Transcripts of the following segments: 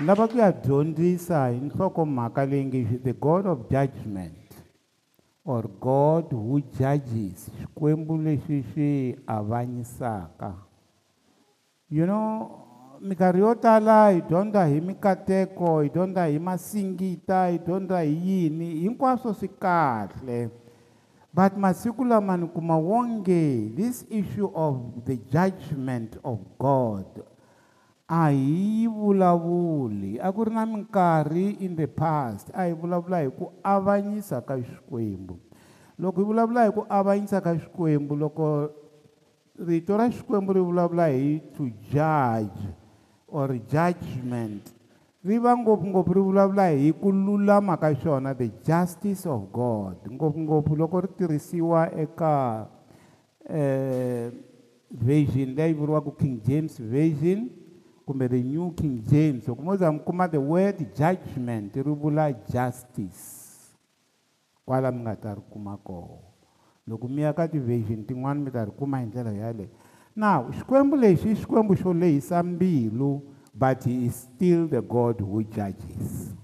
lava ku ya dyondzisa hi nhlokomhaka leyi nge the god of judgment or god who judges xikwembu lexi xi avanyisaka you know mikarhi yo tala hi dyondza hi mikateko hi dyondza hi masingita hi dyondza hi yini hinkwaswo swi kahle but masiku lama ni kuma wonge this issue of the judgment of god a hi yi vulavuli a ku ri na minkarhi in the past a hi vulavula hi ku avanyisa ka xikwembu loko hi vulavula hi ku avanyisa ka xikwembu loko rito ra xikwembu ri vulavula hi to judge or judgment ri va ngopfungopfu ri vulavula hi ku lulama ka xona the justice of god ngopfungopfu loko ri tirhisiwa eka um eh, version leyi vuriwaka king james version kumbe the new king james loko mo zamikuma the word judgment ri vula justice kwala mi nga ta ri kuma koho loko mi ya ka ti-vision tin'wana mi ta ri kuma hi ndlela yaleyo now xikwembu lexi i xikwembu xo lehisa mbilu but he is still the god who judges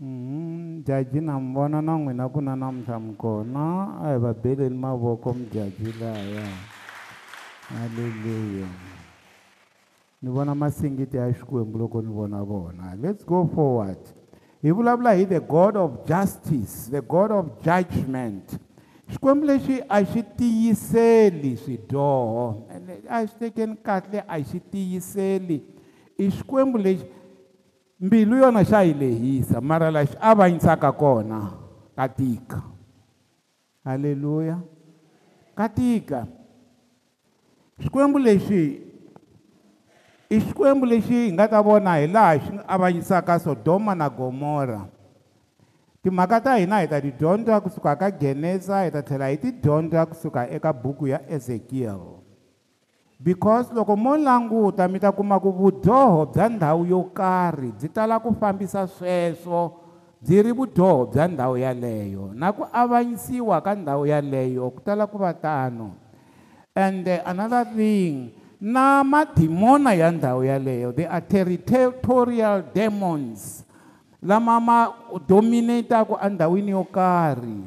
mjaji mm-hmm. na mi vona na n'wina ku na namuntlha mi kona a hi vabeleni mavoko mujaji laya haleluya ni vona masingiti ya xikwembu loko ni vona vona let's go forward hi vulavula hi the god of justice the god of judgment xikwembu lexi a xi tiyiseli swidyoho a xi tekeni kahle a xi tiyiseli i xikwembu lexi mbilu yona xa yi lehisa mara lexi avanyisaka kona ka tika halleluya ka tika xikwembu lexi i xikwembu lexi hi nga ta vona hi laha xi avanyisaka sodoma na gomora timhaka ta hina hi ta ti dyondza kusuka ka genesa hi ta tlhela hi ti dyondza kusuka eka buku ya ezekiel because loko mo languta mi ta kuma ku vudyoho bya ndhawu yo karhi byi tala ku fambisa sweswo byi ri vudyoho bya ndhawu yeleyo na ku avanyisiwa ka ndhawu yeleyo ku tala ku va tano and another thing na madimona ya ndhawu yaleyo they are territorial demons lama ma dominatako endhawini yo karhi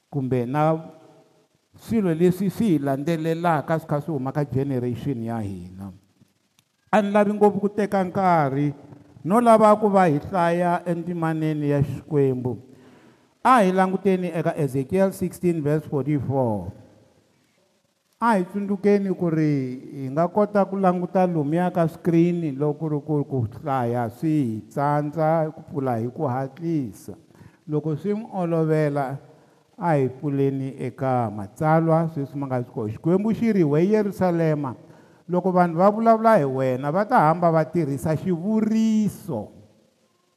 kumbe na swilo leswi swi hi landzelelaka swi kha swi humaka generation ya hina a ni lavi ngopfu ku teka nkarhi no lava ku va hi hlaya endzimaneni ya xikwembu a hi languteni eka ezekiel 16 vs 44 a hi tsundzukeni ku ri hi nga kota ku languta lumuya ka screen loko ku ri ku ku hlaya swi hi tsandza ku pfula hi ku hatlisa loko swi n'wi olovela a hi pfuleni eka matsalwa sweswi ma nga swi koho xikwembu xi ri we yerusalema loko vanhu va vulavula hi wena va ta hamba va tirhisa xivuriso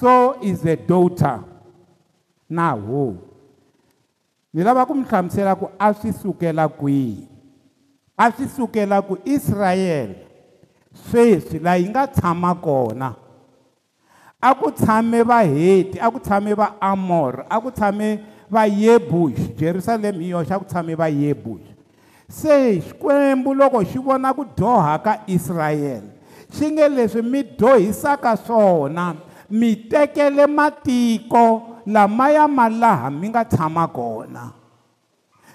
so is the daughter now who ni lava ku mi hlamusela ku a swi sukela kwihi a swi sukela ku israyele sweswi laha yi nga tshama kona a ku tshame vaheti a ku tshame va amor a ku tshame va yebush jerusalema hi yoxe a ku tshame va yebush se xikwembu loko xi vona ku dyoha ka israyele xi nge leswi mi dyohisaka swona mi tekele matiko lamaya ma laha mi nga tshama kona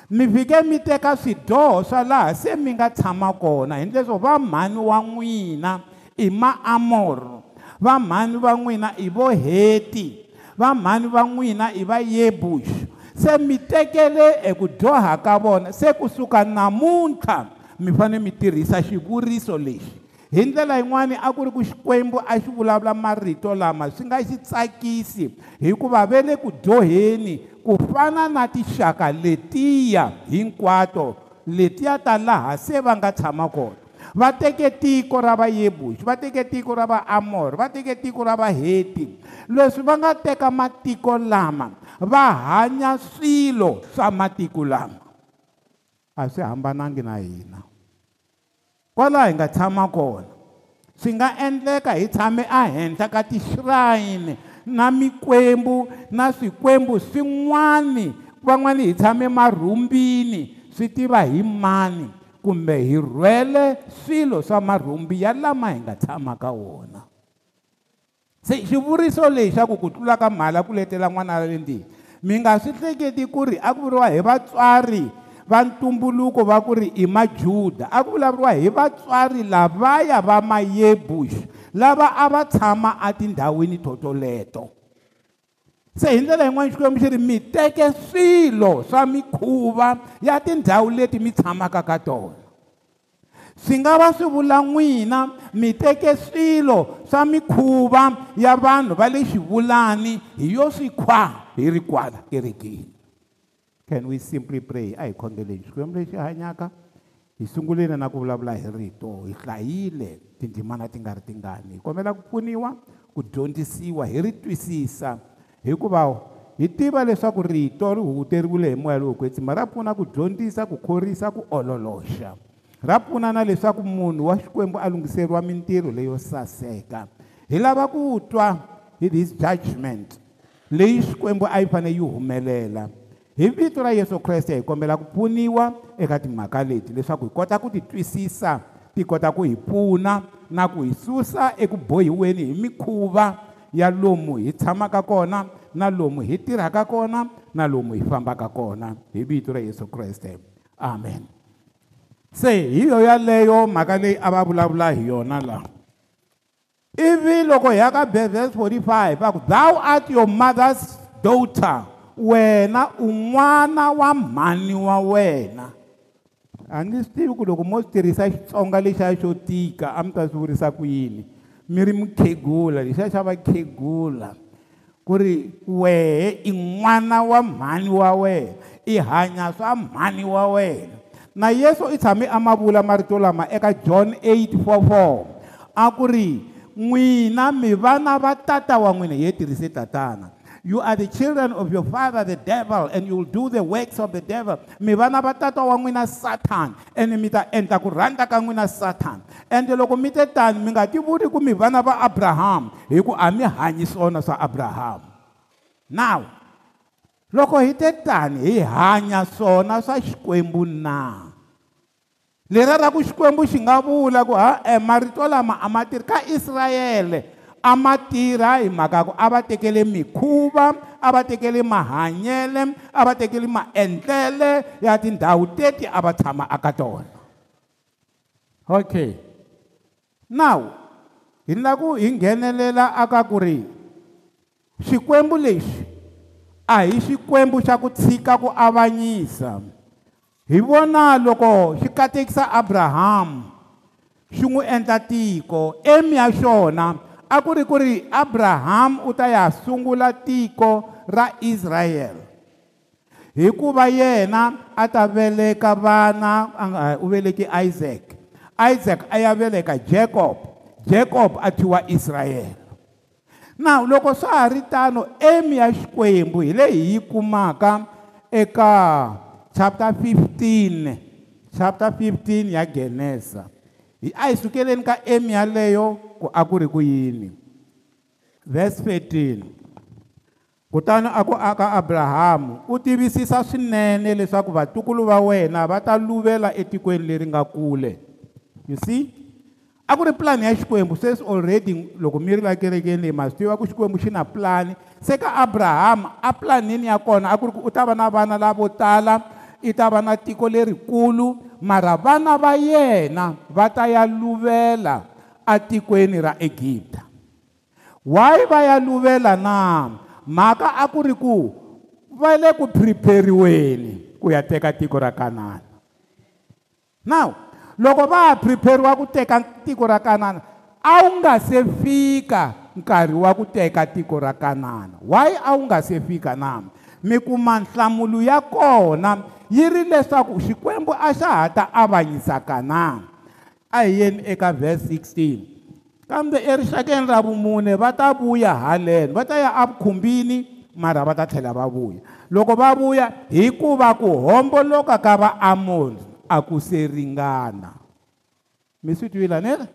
mi fike mi teka swidyoho swa laha se mi nga tshama kona hi leswo va mhani wa n'wina i maamoro vamhani va n'wina i vo heti vamhani va n'wina i va yebush se mi tekele eku dyoha ka vona se kusuka namuntlha mi fanele mi tirhisa xivuriso lexi hi ndlela yin'wani a ku ri ku xikwembu a xi vulavula marito lama swi nga xi tsakisi hikuva ve le ku dyoheni ku fana na tixaka letiya hinkwato letiya ta laha se va nga tshama kona va teke tiko ra vayebuxi va teke tiko ra vaamori va teke tiko ra vaheti leswi va nga teka matiko lama va hanya swilo swa matiko lama a swi hambanangi na hina kwalaho hi nga tshama kona swi nga endleka hi tshame ehenhla ka tixirayini na mikwembu na swikwembu swin'wani van'wani hi tshame marhumbini swi tiva hi mani kumbe hi rhwele swilo swa marhumbi ya lama hi nga tshama ka wona se xivuriso lexi xa ku ku tlula ka mhala ku letela n'wana ra le ndlini mi nga swi hleketi ku ri a ku vuriwa hi vatswari va ntumbuluko va ku ri i majuda a ku vulavuriwa hi vatswari lavaya va mayebush lava a va tshama atindhawini totoleto se hi ndlela yin'wana xikwembu xi ri mi teke swilo swa mikhuva ya tindhawu leti mi tshamaka ka tona swi nga va swi vula n'wina mi teke swilo swa mikhuva ya vanhu va le xivulani hi yo swi khwa hi ri kwala kerekeni can we simply pray a hi khongeleni xikwembu lexi hanyaka hi sungulile na ku vulavula hi rito hi hlayile tindzimana ti nga ri tingani hi kombela ku pfuniwa ku dyondzisiwa hi ri twisisa hikuva hi tiva leswaku rito ri hunguteriwile hi moya lowo kwetsima ra pfuna ku dyondzisa ku khorisa ku ololoxa ra pfuna na leswaku munhu wa xikwembu a lunghiseriwa mintirho leyo saseka hi lava ku twa hi this judgment leyi xikwembu a yi fanele yi humelela hi vito ra yesu kreste hi kombela ku pfuniwa eka timhaka leti leswaku hi kota ku ti twisisa ti kota ku hi pfuna na ku hi susa eku bohiweni hi mikhuva ya lomu hi tshamaka kona na lomu hi tirhaka kona na lomu hi fambaka kona hi vito ra yesu kreste amen se hi yo yaleyo mhaka leyi a va vulavula hi yona laha ivi loko hi ya ka bevhes 45 va ku thou art your mother's daughter wena un'wana wa mhani wa wena a ni swi tivi ku loko mo swi tirhisa xitsonga lexiya xo tika a mi ta swi vurisa ku yini miri mukhegula lexiya xa vakhegula ku ri wehe i n'wana wa mhani wa wena i hanya swa mhani wa wena na yesu i tshame a ma vula marito lama eka john 844 a ku ri n'wina mi vana va tata wa n'wina hi ye tirhise tatana you are the children of your father the devil and you will do the works of the devil mi vana va tata wa n'wina satan ande mi ta endla ku rhandza ka n'wina satan ende loko mi te tani mi nga tivuli ku mi vana va abraham hi ku a mi hanyi swona swa abraham now loko hi te tani hi hanya swona swa xikwembu na leriya ra ku xikwembu xi nga vula ku ha-e marito lama a ma tirhi ka israyele amatira hi mhaka ku a va tekele mikhuva a va tekele mahanyele a va tekele maendlele ya tindhawu teti a va tshama aka tona okay now hi na ku hi nghenelela aka ku ri xikwembu lexi a hi xikwembu xa ku tshika ku avanyisa hi vona loko xi katekisa abrahamu xi n'wi endla tiko emi ya xona a ku ri ku ri abrahamu u ta ya sungula tiko ra israyele hikuva yena a ta veleka vana u veleki isaac isaac a ya veleka jacob jacob a thyiwa israyele na loko swa ha ri tano emu ya xikwembu hi leyi yi kumaka eka chapter 15 chapter 15 ya genesa hi a hi sukeleni ka em yaleyo ku a ku ri ku yini verse 13 kutani a ku aka abrahamu u tivisisa swinene leswaku vatukulu va wena va ta luvela etikweni leri nga kule you see a ku ri pulani ya xikwembu sweswi already loko mi ri vakerekeni leyi ma swi tiva ku xikwembu xi na pulani se ka abrahamu a pulanini ya kona a ku ri ku u ta va na vana lavo tala i e ta va na tiko lerikulu mara vana va yena va ta ya luvela atikweni ra egipta why va ya luvela na mhaka a ku ri ku va le ku preperiweni ku ya teka tiko ra kanana now loko va ha preperiwa ku teka tiko ra kanana a wu nga se fika nkarhi wa ku teka tiko ra kanana why a wu nga se fika na mikuma nhlamulo ya kona yi ri leswaku xikwembu a xa ha ta avanyisaka na a hi yeni eka vhese 16 kambe erixakeni ra vumune va ta vuya haleno va ta ya avukhumbini mara va ta tlhela va vuya loko va vuya hikuva ku homboloka ka vaamoni a ku seringana mi swi twila nile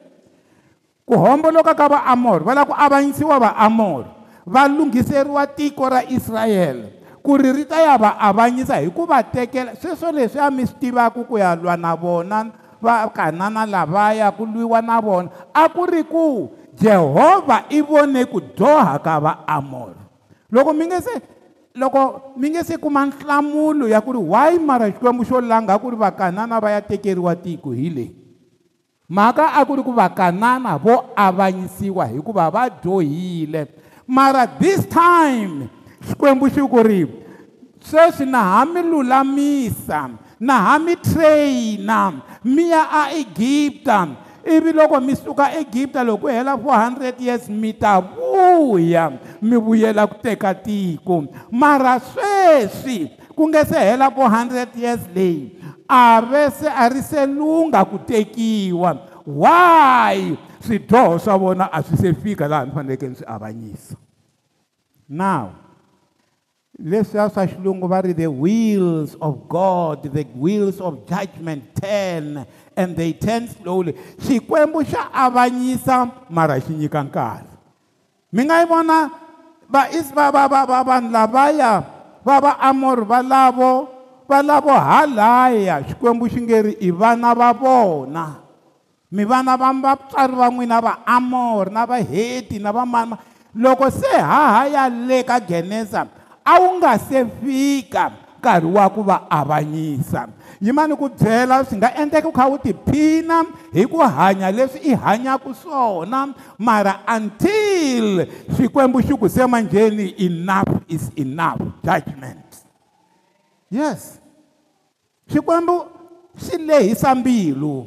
ku homboloka ka vaamori va lava ku avanyisiwa vaamori va lunghiseriwa tiko ra israyele ku ri ri ta ya va avanyisa hi ku va tekela sweswo leswi a mi swi tivaka ku ya lwa na vona vakanana lavaya ku lwiwa na vona a ku ri ku jehovha i vone ku dyoha ka vaamoro loko mi nge se loko mi nge se kuma nhlamulo ya ku ri why mara xikwembu xo langa ku ri vakanana va ya tekeriwa tiko hi leyi mhaka a ku ri ku vakanana vo avanyisiwa hikuva va dyohile mara this time xikwembu xi ku ri sweswi na ha mi lulamisa na ha mi traina mi ya aegipta ivi loko mi suka egipta loko ku hela 400 years mi ta vuya mi vuyela ku teka tiko mara sweswi ku nga se hela 400 years leyi a ve se a ri se lunga ku tekiwa why swidyoho swa vona a swi se fika laha ni faneleke ni swi avanyisa now leswiya swa xilungu va ri the wheels of god the wheels of judgment turn and they turn slowly xikwembu xa avanyisa mara xi nyika nkarhi mi nga yi vona va va va va va vanhu lavaya va va amor valavo va lavo halaya xikwembu xi nge ri i vana va vona mi vana va vatswari va n'wina va amor na va heti na va mama loko se hahaya le ka genesa a wu nga se fika nkarhi wa ku va avanyisa yimani ku byela swi nga endleka u kha wu tiphina hi ku hanya leswi i hanyaka swona mara until xikwembu xi ku semanjheni enough is enough judgment yes xikwembu xi lehisa mbilu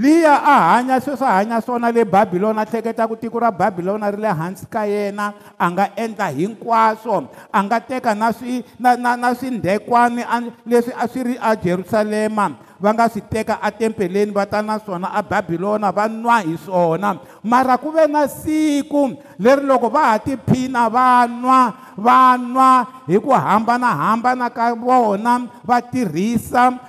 liya a hanya sweswo hanya swona le babiloni a hleketa ku tiko ra babiloni ri le hansi ka yena a nga endla hinkwaswo a nga teka na swi na na na swindhekwani leswi a swi ri a jerusalema va nga swi teka atempeleni va ta na swona ababilona va nwa hi swona mara ku ve na siku leri loko va ha tiphina va nwa va nwa hi ku hambanahambana ka vona va tirhisa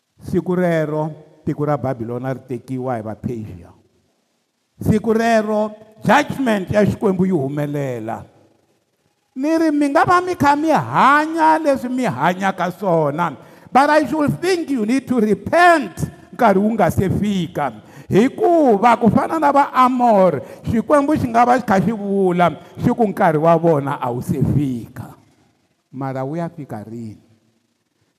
siku rero tiko ra babilona ri tekiwa hi vaphasia siku rero judgment ya xikwembu yi humelela niri mi nga va mi kha mi hanya leswi mi hanyaka swona but i should think you need to repent nkarhi wu nga se fika hikuva ku fana na vaamor xikwembu xi nga va xi kha xi vula xi ku nkarhi wa vona a wu se fika mara wu ya fika rini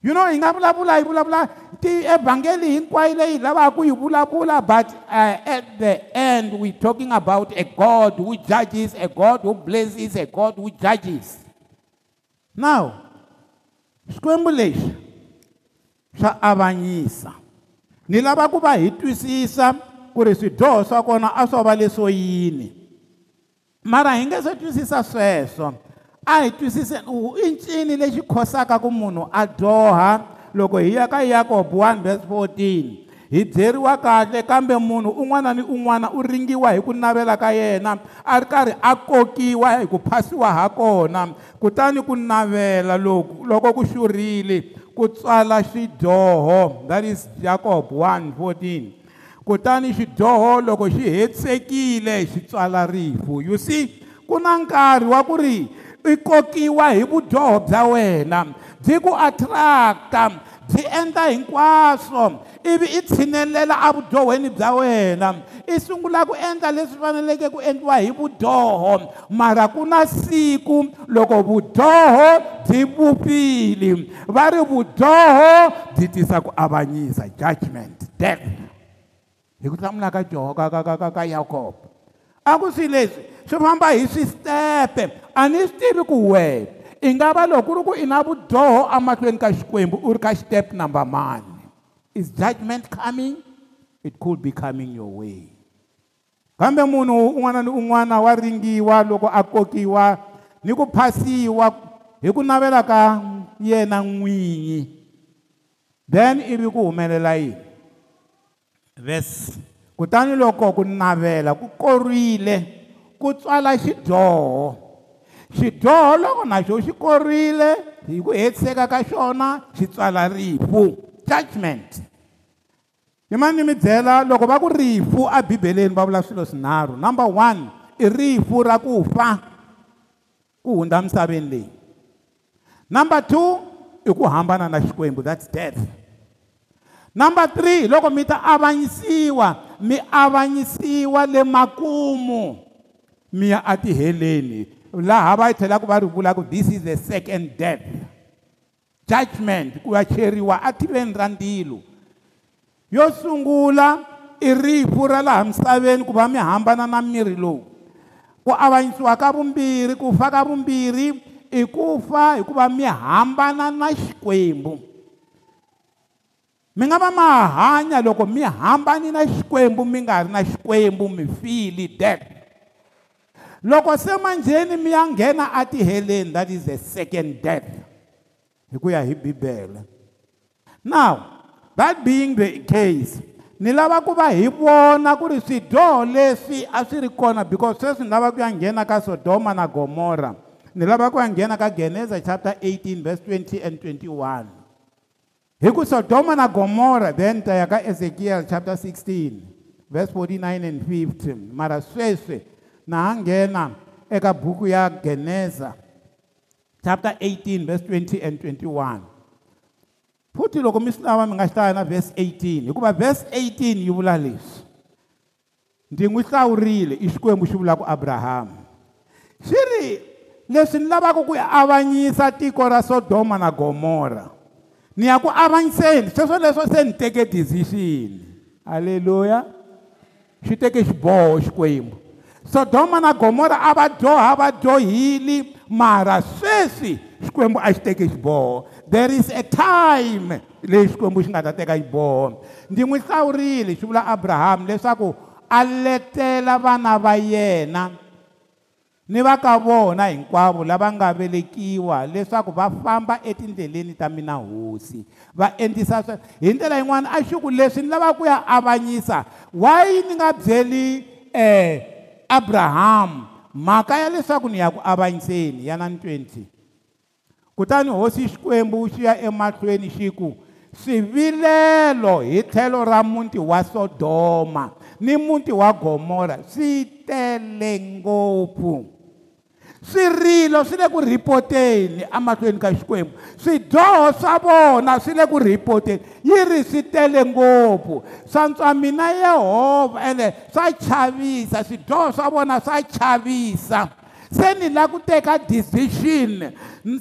you know hi nga vulavula hi vulavula tievhangeli hinkwayo leyi hi lavaka ku yi vulavula but uh, at the end weare talking about a god who judges a god who blesses a god who judges now xikwembu lexi swa avanyisa ni lava ku va hi twisisa ku ri swidyoho swa kona a swo va leswo yini mara hi nge se twisisa sweswo so a hi twisise i ncini lexi khosaka ku munhu a dyoha loko hi ya ka yakobo 1 vers 14 hi byeriwa kahle kambe munhu un'wana ni un'wana u ringiwa hi ku navela ka yena a ri karhi a kokiwa hi ku phasiwa ha kona kutani ku navela loku loko ku xurhile ku tswala xidyoho that is jacob 1 14 kutani xidyoho loko xi hetisekile xi tswala rifu you see ku na nkarhi wa ku ri i kokiwa hi vudyoho bya wena byi ku attract-a byi endla hinkwaswo ivi i tshinelela evudyoweni bya wena i sungula ku endla leswi faneleke ku endliwa hi vudyoho mara ku na siku loko vudyoho byi vupfile va ri vudyoho byi tisa ku avanyisa judgment death hi ku hlamula ka joho ka ka ka ka yakobo a ku swi leswi swi famba hi swistepe a ni swi tivi ku wena i nga va loko ku ri ku i na vudyoho emahlweni ka xikwembu u ri ka step number mani is judgment coming it could be coming your way kambe munhu un'wana ni un'wana wa ringiwa loko a kokiwa ni ku phasiwa hi ku navela ka yena n'winyi then ivi ku humelela yini verse kutani loko ku navela ku korile ku tswala xidyoho xidyoho loko naxo xi korile hi ku hetiseka ka xona xi tswala rifu judgment hi mani mi byela loko va ku rifu abibeleni va vula swilo swinharhu number one i rifu ra ku fa ku hundza misaveni leyi number two i ku hambana na xikwembu that's death number three loko mi ta avanyisiwa mi avanyisiwa le makumu mi ya atiheleni laha va tlhelaka va ri vulaku this is the second death judgment ku ya cheriwa ativeni ra ndilo yo sungula i rifu ra laha misaveni ku va mi hambana na miri lowu ku avanyisiwa ka vumbirhi ku fa ka vumbirhi i ku fa hikuva mi hambana na xikwembu mi nga va ma hanya loko mi hambani na xikwembu mi nga ri na xikwembu mi fili dead loko se manjheni mi ya nghena a tiheleni that is a second death hi ku ya hi bibele now that being the case ni lava ku va hi vona ku ri swidyoho leswi a swi ri kona because sweswi ni lava ku ya nghena ka sodoma na gomora ni lava ku ya nghena ka geneza chapter 18 verse 20 and 21 hi ku sodoma na gomora then ta ya ka ezekiyeli chapter 16 verse 49 and 50 mara sweswi na ha nghena eka buku ya geneza chapter 18 verse 20 and 21 futhi loko mi swi lava mi nga xihlaya na verse 18 hikuva verse 18 yi vula leswi ndzi n'wi hlawurile i xikwembu xi vulaka abrahamu xi ri leswi ni lavaka ku avanyisa tiko ra sodoma na gomora ni ya ku avanyiseni sweswo leswo se ni teke decision halleluya xi teke xiboho xikwembu sodoma na gomora a va dyoha va dyohile mara sweswi xikwembu a xi teke xiboho there is a time leyi xikwembu xi nga ta teka xiboho ndzi n'wi hlawurile xi vula abrahamu leswaku a letela vana va yena ni va ka vona hinkwavo lava nga velekiwa leswaku va famba etindleleni ta mina hosi va endlisa swe hi ndlela yin'wana a xiku leswi ni lava ku ya avanyisa wayi ni nga byeli um eh, abrahamu mhaka ya leswaku ni ya ku avanyiseni ya na ni 20 kutani hosi xikwembu xi ya emahlweni xi ku swivilelo hi tlhelo ra muti wa sodoma ni muti wa gomora swi tele ngopfu swirilo swi le ku ripoteni amahlweni ka xikwembu swidyoho swa vona swi le ku ripoteni yi ri swi tele ngopfu swantswa mina yehovha ene swa chavisa swidyoho swa vona swa chavisa se ni lava ku teka decision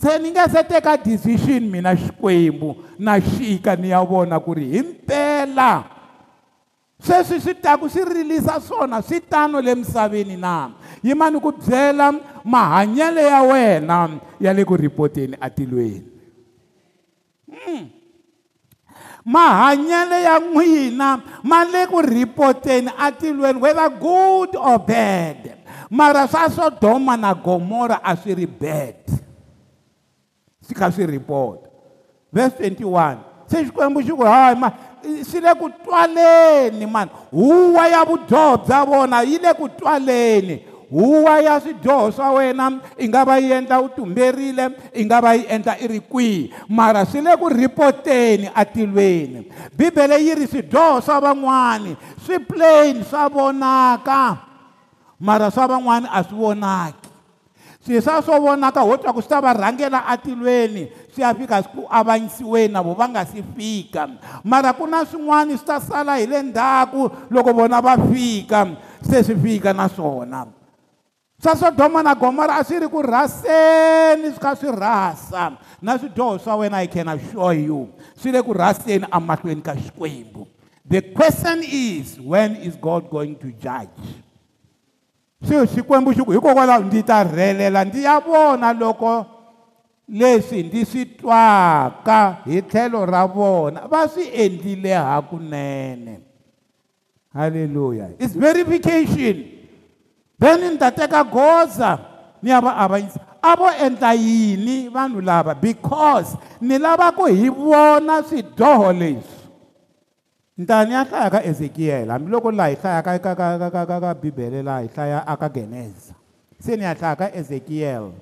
se ni nge se teka decision mina xikwembu na xika ni ya vona ku ri hi mpela sweswi swi taku swi rilisa swona swi tano le misaveni na yimani ku byela mahanyelo ya wena ya le ku ripoteni atilweni mm. mahanyelo ya n'wina ma le ku ripoteni atilweni whether good or bad mara swa sodoma na gomora a swi ri bad swi kha swi ripota verse 21 se xikwembu xi ku hayi swi le ku twaleni mani huwa ya vudyoho bya vona yi le ku twaleni huwa ya swidyoho swa wena i nga va yi endla u tumberile i nga va yi endla i ri kwihi mara swi le ku ripoteni atilweni bibele yi ri swidyoho swa van'wani swi plain swa vonaka mara swa van'wani a swi vonaki swiswa swo vonaka ho twa ku swi ta va rhangela atilweni swi ya fika ku avanyisiweni na vo va nga si fika mara ku na swin'wana swi ta sala hi le ndzhaku loko vona va fika se swi fika na swona swa sodoma na gomora a swi ri ku rhaseni swi kha swi rhasa na swidyoho swa wena i can assure you swi le ku rhaseni amahlweni ka xikwembu the question is when is god going to judge swi xikwembu xi ku hikokwalaho ndzi ta rhelela ndzi ya vona loko leswi ndzi swi twaka hi tlhelo ra vona va swi endlile hakunene halleluya its verification then ni ta teka goza ni ya va avanyisa a vo endla yini vanhu lava because ni lava ku hi vona swidyoho leswi ntani ya hlaya ka ezekiyele hambiloko laha hi hlayaka ka ka ka ka ka ka bibele laha hi hlaya aka geneza se ni ya hlaya ka ezekiyele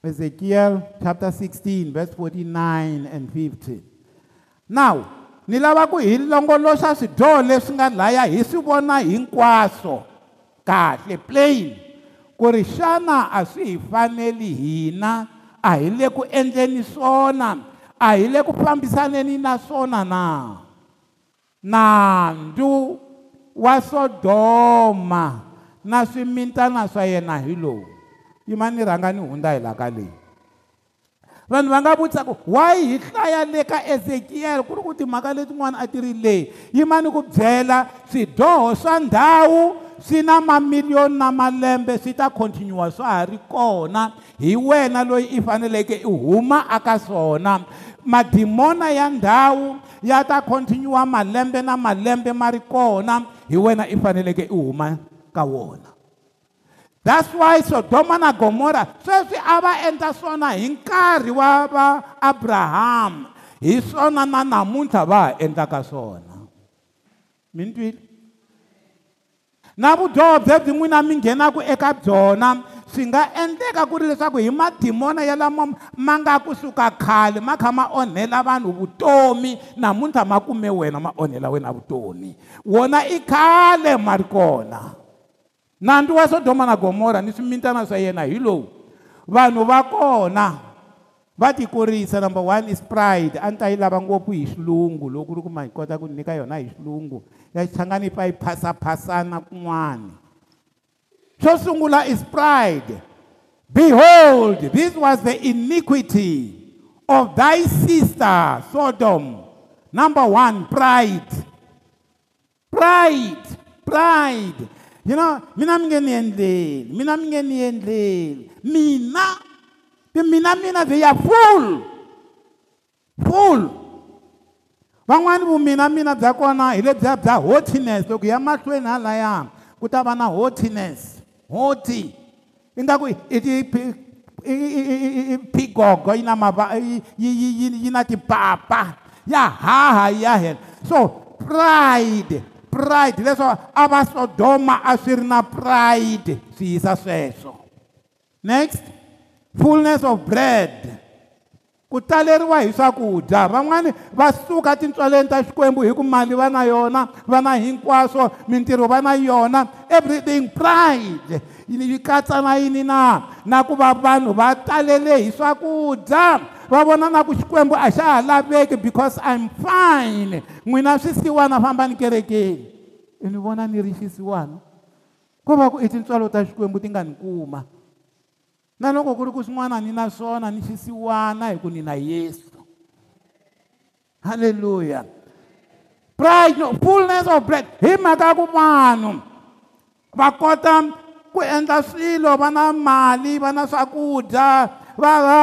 Ezekiel chapter 16 verse 49 and 50. Now, ni lava ku hi longoloxa swidyoho leswi nga laya hi swi vona hinkwaswo kahle plain ku ri xana a swi hi faneli hina a hi le ku endleni swona a hi le ku fambisaneni na swona na nandzu wa sodoma na swimintana swa yena hi lowu yima ni rhanga ni hundza hi laka leyi vanhu va nga vutisa ku why hi hlaya le ka ezekiyele ku ri ku timhaka letin'wana a ti ri leyi yima ni ku byela swidyoho swa ndhawu swi na mamiliyoni na malembe swi ta continue swa ha ri kona hi wena loyi i faneleke i huma aka swona madimona ya ndhawu ya ta continue malembe na malembe ma ri kona hi wena i faneleke i huma ka wona That's why Sodoma na Gomora sweswi a va endla swona hi nkarhi wa va Abraham hi swona na namuntlha va ha endlaka swona mi ni twile na vudyoho byebyi n'wina mi nghenaku eka byona swi nga endleka ku ri leswaku hi madimona ya lama ma nga kusuka khale ma kha ma onhela vanhu vutomi namuntlha ma kume wena ma onhela wena vutomi wona i khale ma ri kona nandzu wa sodoma na gomora ni swimitana swa yena hi lowu vanhu va kona va tikurisa number one is pride a ni ta yi lava ngopfu hi xilungu loko ku ri ku ma hi kota ku nyika yona hi xilungu ya xitshanganipa yi phasaphasana kun'wana xo sungula is pride behold this was the iniquity of thy sister sodom number one pride pride pride you know mina mi nge ni endleli mina mi nge ni endleli mina mina mina they are full full van'wani vumina mina bya kona hi lebya bya hotiness loko ya mahlweni halaya ku ta va na hotiness hoti ingaku ipigogo yi na mava yi na tipapa ya haha yi ya hela so pride pride leswo a va sodoma a swi ri na pride swi yisa sweswo next fullness of bread ku taleriwa hi swakudya van'wani va suka tintswaleni ta xikwembu hi ku mali va na yona va na hinkwaswo mintirho va na yona everything pride yi katsa na yini na na ku va vanhu va talele hi swakudya va vona na ku xikwembu a xa ha laveki because i'm fine n'wina swisiwana fambani kerekeni i ni vona ni ri xisiwana ko va ku i tintswalo ta xikwembu ti nga ni kuma na loko ku ri ku swin'wana ni na swona ni xisiwana hi ku ni na yesu halleluya pride no fullness of bread hi mhaka ya ku vanhu va kota ku endla swilo va na mali va na swakudya va va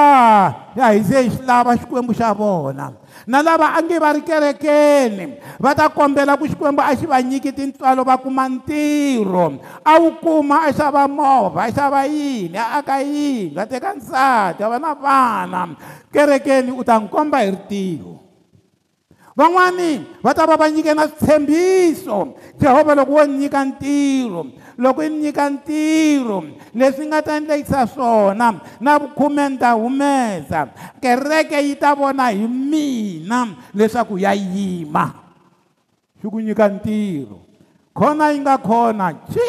ya hi se hi xi lava xikwembu xa vona na lava a nge va ri kerekeni va ta kombela ku xikwembu a xi va nyiki tintswalo va kuma ntirho a wu kuma a xava movha a xava yini a aka yini a teka nsati a va na vana kerekeni u ta n'wi komba hi ritiho van'wani va ta va va nyike na switshembiso jehovha loko wo nyika ntirho loko yi nyika ntirho leswi nga ta endlekisa swona na vukhume ni ta humesa kereke yi ta vona hi mina leswaku ya yima swi ku nyika ntirho khona yi nga khona ji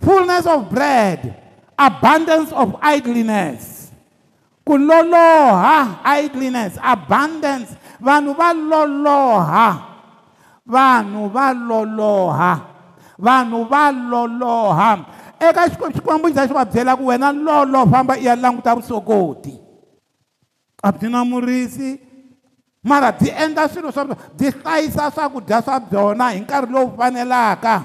fullness of bread abundance of idleness ku loloha idleness abundance vanhu va loloha vanhu va loloha vanhu va loloha eka xikwembu xi za xi va byela ku wena lolo famba i ya languta vusokoti a byi na murisi mara byi endla swilo swa byi hlayisa swakudya swa byona hi nkarhi lowu fanelaka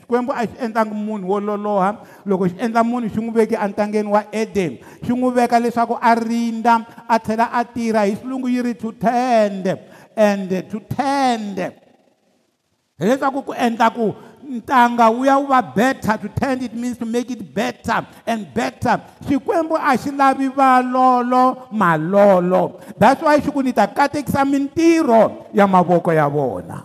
xikwembu a xi endlanga munhu wo loloha loko xi endla munhu xi n'wi veki entangeni wa eden xi n'wi veka leswaku a rinda a tlhela a tirha hi swilungu yi ri to tend and to tend hileswaku ku endla ku ntanga wu ya wu va better to tend it means to make it better and better xikwembu a xi lavi valolo malolo that's why xi ku ni ta katekisa mintirho ya mavoko ya vona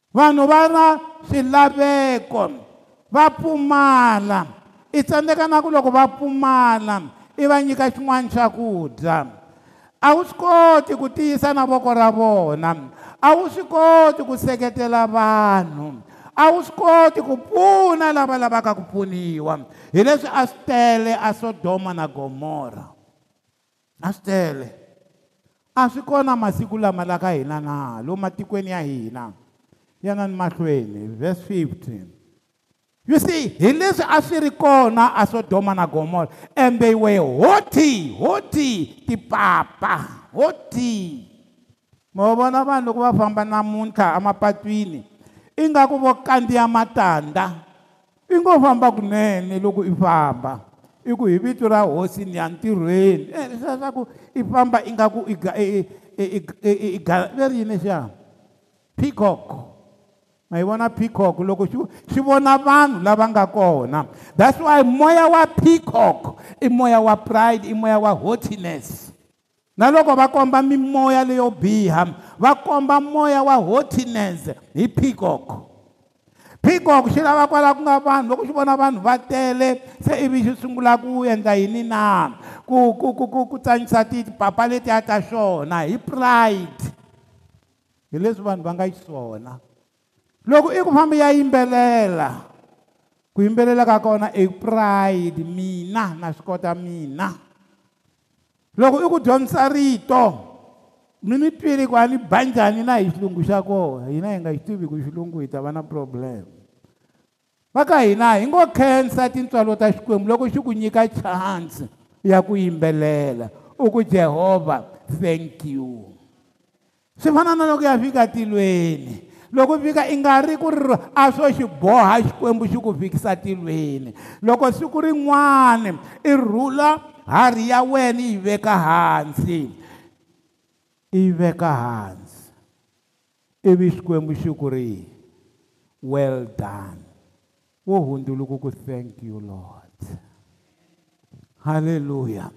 vanhu va na swilaveko va pfumala i tsandzeka na ku loko va pfumala i va nyika xin'wana xakudya a wu swi koti ku tiyisa na voko ra vona a wu swi koti ku seketela vanhu a wu swi koti ku pfuna lava lavaka ku pfuniwa hi leswi a swi tele a sodoma na gomora a swi tele a swi kona masiku lama la ka hina na lomu matikweni ya hina yanani mahlweni verse 15 You see, hileswi a swi ri kona a Sodoma na Gomora and they were haughty haughty tipapa haughty mo vona vanhu loko va famba namuntlha emapatwini ingaku vo kandziya matandza i ngo famba kunene loko i famba i ku hi vito ra hosi ni ya ntirhweni leswaku i famba ingaku i ga i ga veri yini xiya peacock ma yi vona peacock loko xi xi vona vanhu lava nga kona that's why moya wa peacock i moya wa pride i moya wa hotiness na loko va komba mimoya leyo biha va komba moya wa hotiness hi peacock peacock xi lava kwala ku nga vanhu loko xi vona vanhu va tele se ivi xi sungula ku endla yini na ku ku ku ku ku tsanyisa tipapa letiya ta xona hi pride hi leswi vanhu va nga xiswona loko i ku famba ya yimbelela ku yimbelela ka kona i pride mina na swi kota mina loko i ku dyondzisa rito mi ni twile ku a ni ba njhani na hi xilungu xa kona hina hi nga xi tivi ku xilungu hi ta va na problem va ka hina hi ngo khensa tintswalo ta xikwembu loko xi ku nyika chance ya ku yimbelela u ku jehovha thank you swi fana na loko ya fika tilweni loko fika i nga ri ku ri a swo xi boha xikwembu xi ku fikisa tilweni loko siku rin'wani i rhula hari ya wena yi veka hansi i veka hansi ivi xikwembu xi ku ri well done wo hunduluku ku thank you lord halleluya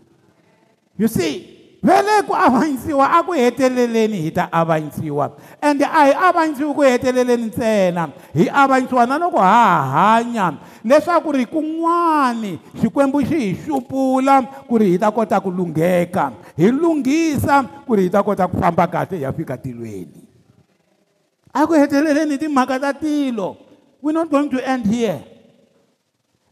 you see veleku avanyisiwa a ku heteleleni hi ta avanyisiwa ende a hi avanyisiwi ku heteleleni ntsena hi avanyisiwa na loko ha hanya leswaku ri kun'wani xikwembu xi hi xupula ku ri hi ta kota ku lungheka hi lunghisa ku ri hi ta kota ku famba kahle hi ya fika tilweni a ku heteleleni hi timhaka ta tilo we not going to end here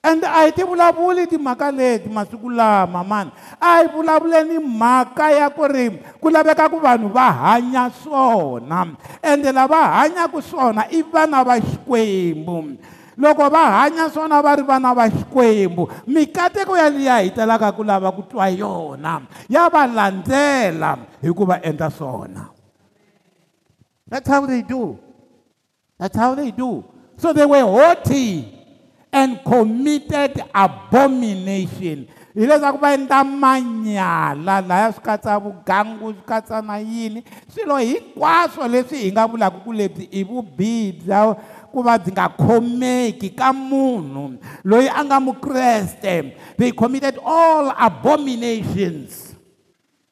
ende a hi ti vulavuli timhaka leti masiku lama mani a hi vulavuleni mhaka ya ku ri ku laveka ku vanhu va hanya swona ende lava hanyaka swona i vana va xikwembu loko va hanya swona va ri vana va xikwembu mikateko yaliya hi talaka ku lava ku twa yona ya va landzela hi ku va endla swona that's how they do that's how they do so they were haughty and committed abomination hileswaku va endla manyala laya swi katsa vugangu swi katsa na yini swilo hinkwaswo leswi hi nga vulaka ku lebyi i vubihi bya ku va byi nga khomeki ka munhu loyi a nga mukreste they committed all abominations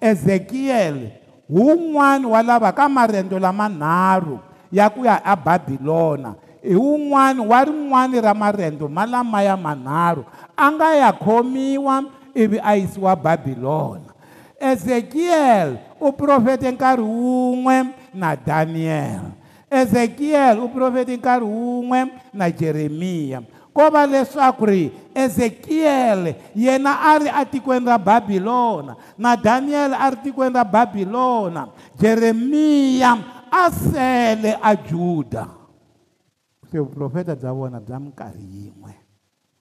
ezekiyele wun'wani wa lava ka marendzo lamanharhu ya ku ya ababilona hi wun'wani wa rin'wani ra marendzo malama ya manharhu a nga ya khomiwa ivi a yisiwa babilona ezekiyele uprofete nkarhi wun'we na daniyele ezekiyele u profete nkarhi wun'we na jeremiya ko va leswaku ri ezekiyele yena a ri atikweni ra babilona na daniyele a ri tikweni ra babilona jeremiya a sele a juda se vuprofeta bya vona bya minkarhi yin'we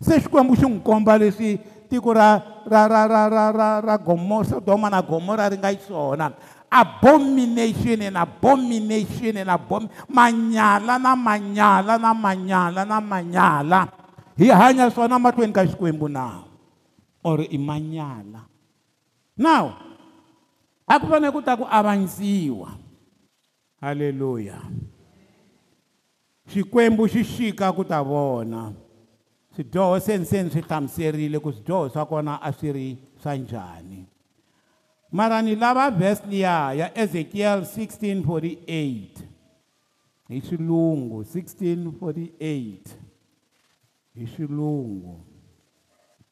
se xikwembu xi n'wi komba leswi tiko ra ra ra ra ra ra ra gomo sodoma na gomora ri nga xona abomination and abomination and abom manyala na manyala na manyala na manyala hi hanya swona mahlweni ka xikwembu nawu or i manyala now a ku fanele ku ta ku avanyisiwa halleluya xikwembu xi xika ku ta vona swidyoho senseni swi hlamuserile ku swidyoho swa kona a swi ri swa njhani mara ni lava vhese liya ya ezekiel 1648 hi xilungu 1648 hi xilungu 1648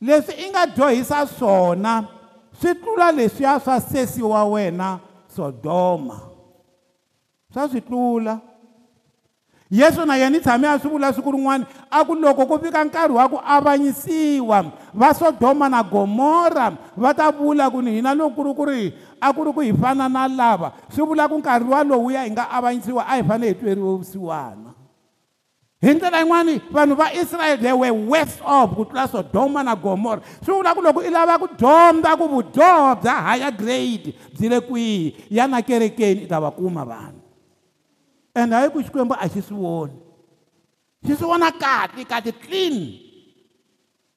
leswi inga nga dyohisa swona leshi asa sesi wa wena sodoma swa swi tlula yesu na yena i tshame a swi vula siku rin'wana a ku loko ku fika nkarhi wa ku avanyisiwa va sodoma na gomora va ta vula ku ni hina loko ku ri ku ri a ku ri ku hi fana na lava swi vula ku nkarhi wa lowuya hi nga avanyisiwa a hi fanele hi tweriwe vusiwana hi ndlela yin'wani vanhu va israyele they were west of ku tlula sodoma na gomora swi vula ku loko i lava ku dyondza ku vudyoho bya higher grade byi le kwihi ya na kerekeni i ta va kuma vanhu and hayi ku xikwembu a xi swi voni xi swi vona kati kati clean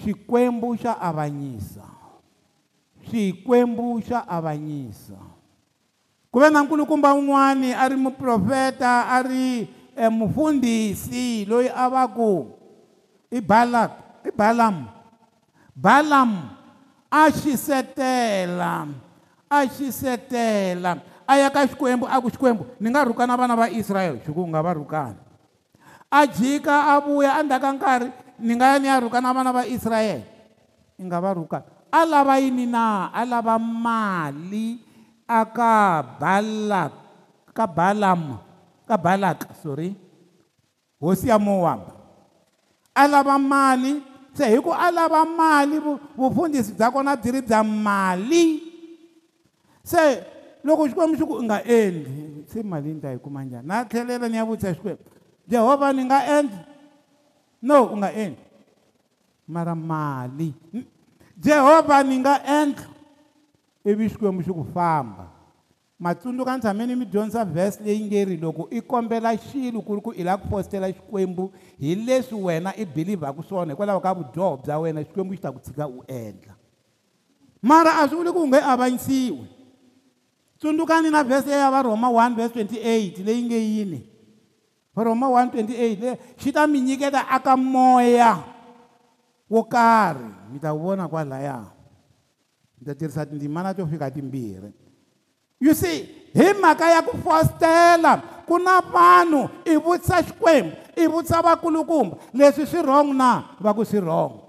swikwembu swa avanyisa ku ve na nkulukumba wun'wani a ri muprofeta a ri e mufundhisi loyi a va ku i balak i balam balam a xisetela a xisetela a ya ka xikwembu a ku xikwembu ni nga rhukana vana va israyele xiku nga va rhukana a jika a vuya endzhaka nkarhi ni nga ya ni ya rhukana vana va israyele i nga va rhukana a lava yini na a lava mali a ka balak ka balam ka balak sorry hosi ya mowabi a lava mali se hi ku a lava mali vufundhisi bya kona byi ri bya mali se loko xikwembu xi ku u nga endli se mali ni ta yi kuma njhani na tlhelela ni ya vutisa xikwembu jehovha ni nga endli no u nga endli mara mali jehovha ni nga endla ivi xikwembu xi ku famba matsundzuka ni tshame ni mi dyondzisa vhesi leyi nge ri loko i kombela xilo ku ri ku i lava ku fositela xikwembu hi leswi wena i believaku swona hikwalaho ka vudyoho bya wena xikwembu xi ta ku tshika u endla mara a swi vuli ku u nge avanyisiwi tsundzukani na vhesi leyi ya varhoma 1 vhesi 28 leyi nge yini varhoma 1 28 leyi xi ta mi nyiketa aka moya wo karhi mi ta wu vona kwalaya mi ta tirhisa tindzimana to fika timbirhi you see hi mhaka ya ku fostela ku na vanhu i vutisa xikwembu i vutisa vakulukumba leswi swi rhong na va ku swi rhong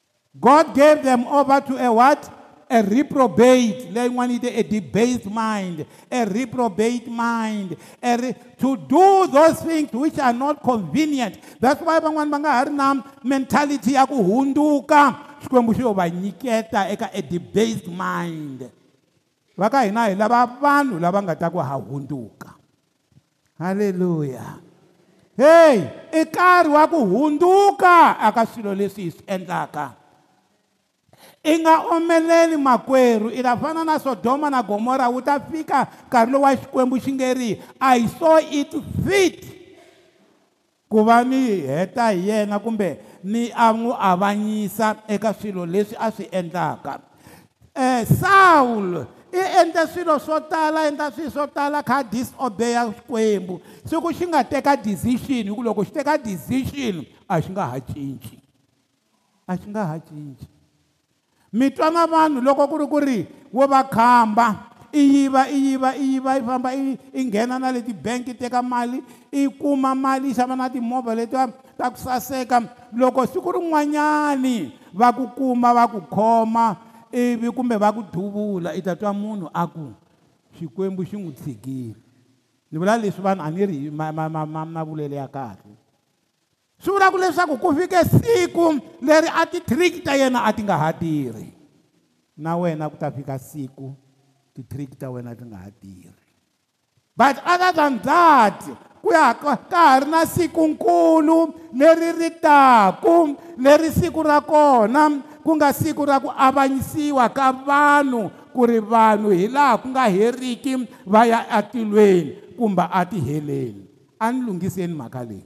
God gave them over to a what? a reprobate leyi n'wana yi te a debased mind a reprobate mind a re to do those things which are not convenient that's why van'wana va nga ha ri na mentality ya ku hunduka xikwembu xo va nyiketa eka a debased mind va ka hina hi lava vanhu lava nga ta ku ha hunduka halleluya heyi i e nkarhi wa ku hunduka aka swilo leswi hi swi endlaka i nga omeleli makwerhu i ta fana na sodoma na gomora wu ta fika nkarhi lowu wa xikwembu xi nge ri i saw it fit ku va ni heta hi yena kumbe ni a n'wi avanyisa eka swilo leswi a swi endlaka um eh, sawulo i endle swilo swo tala endla swilo swo tala kha disobeya xikwembu siku xi nga teka decision hi ku loko xi teka decision a xi nga ha cinci a xi nga ha cinci mitwa na vanhu loko ku ri ku ri wo va khamba i yiva i yiva i yiva i famba i i nghena na le tibanki teka mali i kuma mali i xava na timovha letiwa ta ku saseka loko siku rin'wanyani va ku kuma va ku khoma ivi kumbe va ku duvula i ta twa munhu a ku xikwembu xi n'wi tshikile ni vula leswi vanhu a ni ri mavulelo ya kahle swi vula ku leswaku ku fike siku leri a titriki ta yena a ti nga ha tirhi na wena ku ta fika siku titriki ta wena ti nga ha tirhi but other than that ku ya ka ka ha ri na sikunkulu leri ri taku leri siku ra kona ku nga siku ra ku avanyisiwa ka vanhu ku ri vanhu hi laha ku nga heriki va ya atilweni kumbe a tiheleni a ni lunghiseni mhaka leyi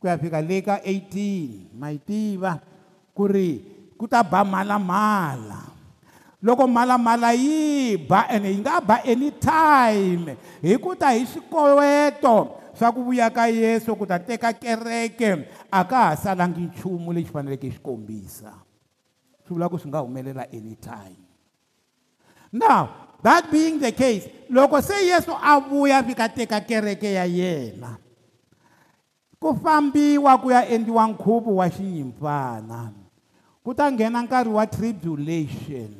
ku ya fika le ka 18 ma hi tiva ku ri ku ta ba mhalamhala loko malamala yi ba ene yi nga ba anytime hi ku ta hi swikoweto swa ku vuya ka yesu ku ta teka kereke a ka ha salangi nchumu lexi faneleke xi kombisa swi vula ku swi nga humelela anytime now that being the case loko se yesu a vuya fika teka kereke ya yena ku fambiwa ku ya endliwa nkhuvo wa xinyimpfana ku ta nghena nkarhi wa tribulation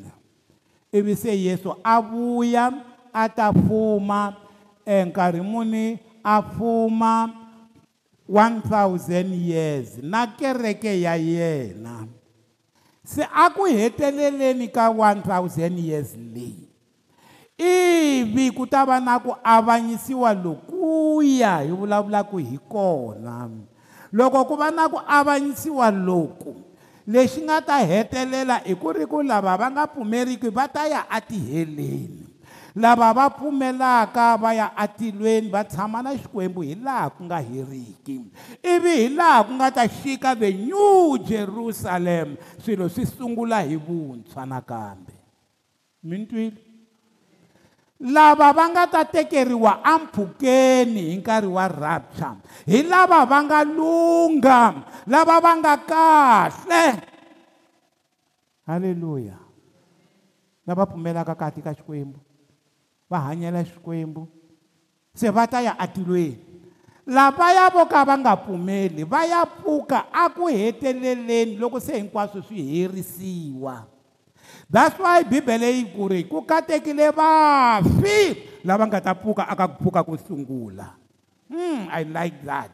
ivi se yesu a vuya a ta fuma e eh, nkarhi muni a fuma 1000 years na kereke ya yena se a ku heteleleni ka 1000 years leyi ivi ku ta va na ku avanyisiwa lokuya hi vulavulaku hi kona loko ku va na ku avanyisiwa loku, loku lexi nga ta hetelela hi ku ri ku lava va nga pfumeriki va ta ya atiheleni lava va pfumelaka va ya atilweni va tshama na xikwembu hi laha ku nga heriki ivi hi laha ku nga ta xika the new jerusalem swilo swi sungula hi vuntshwa nakambe mi ni twile lava va nga ta tekeriwa ampfhukeni hi nkarhi wa rapture hi lava va nga lungha lava va nga kahle halleluya lava pfumelaka kati ka xikwembu va hanyela xikwembu se va ta ya atilweni lavaya vo ka va nga pfumeli va ya pfuka aku heteleleni loko se hinkwaswo swi herisiwa that's why bibele yi ku ri ku katekile vafi lava nga ta pfuka aka pfuka ku sungula mm, i like that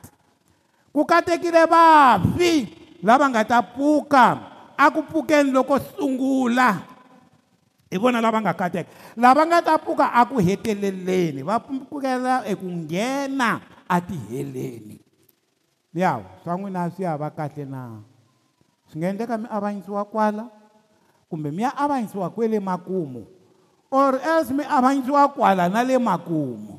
ku katekile vafi lava nga ta pfuka aku pfukeni loko sungula hi vona lava nga kateka lava nga ta pfuka aku heteleleni va pfukela eku nghena atiheleni ya swa n'wina swi ya va kahle na swi nga endleka mi avanyisiwa kwala kumbe mi ya avanyisiwa kwele makumu or else mi avanyisiwa kwala na le makumu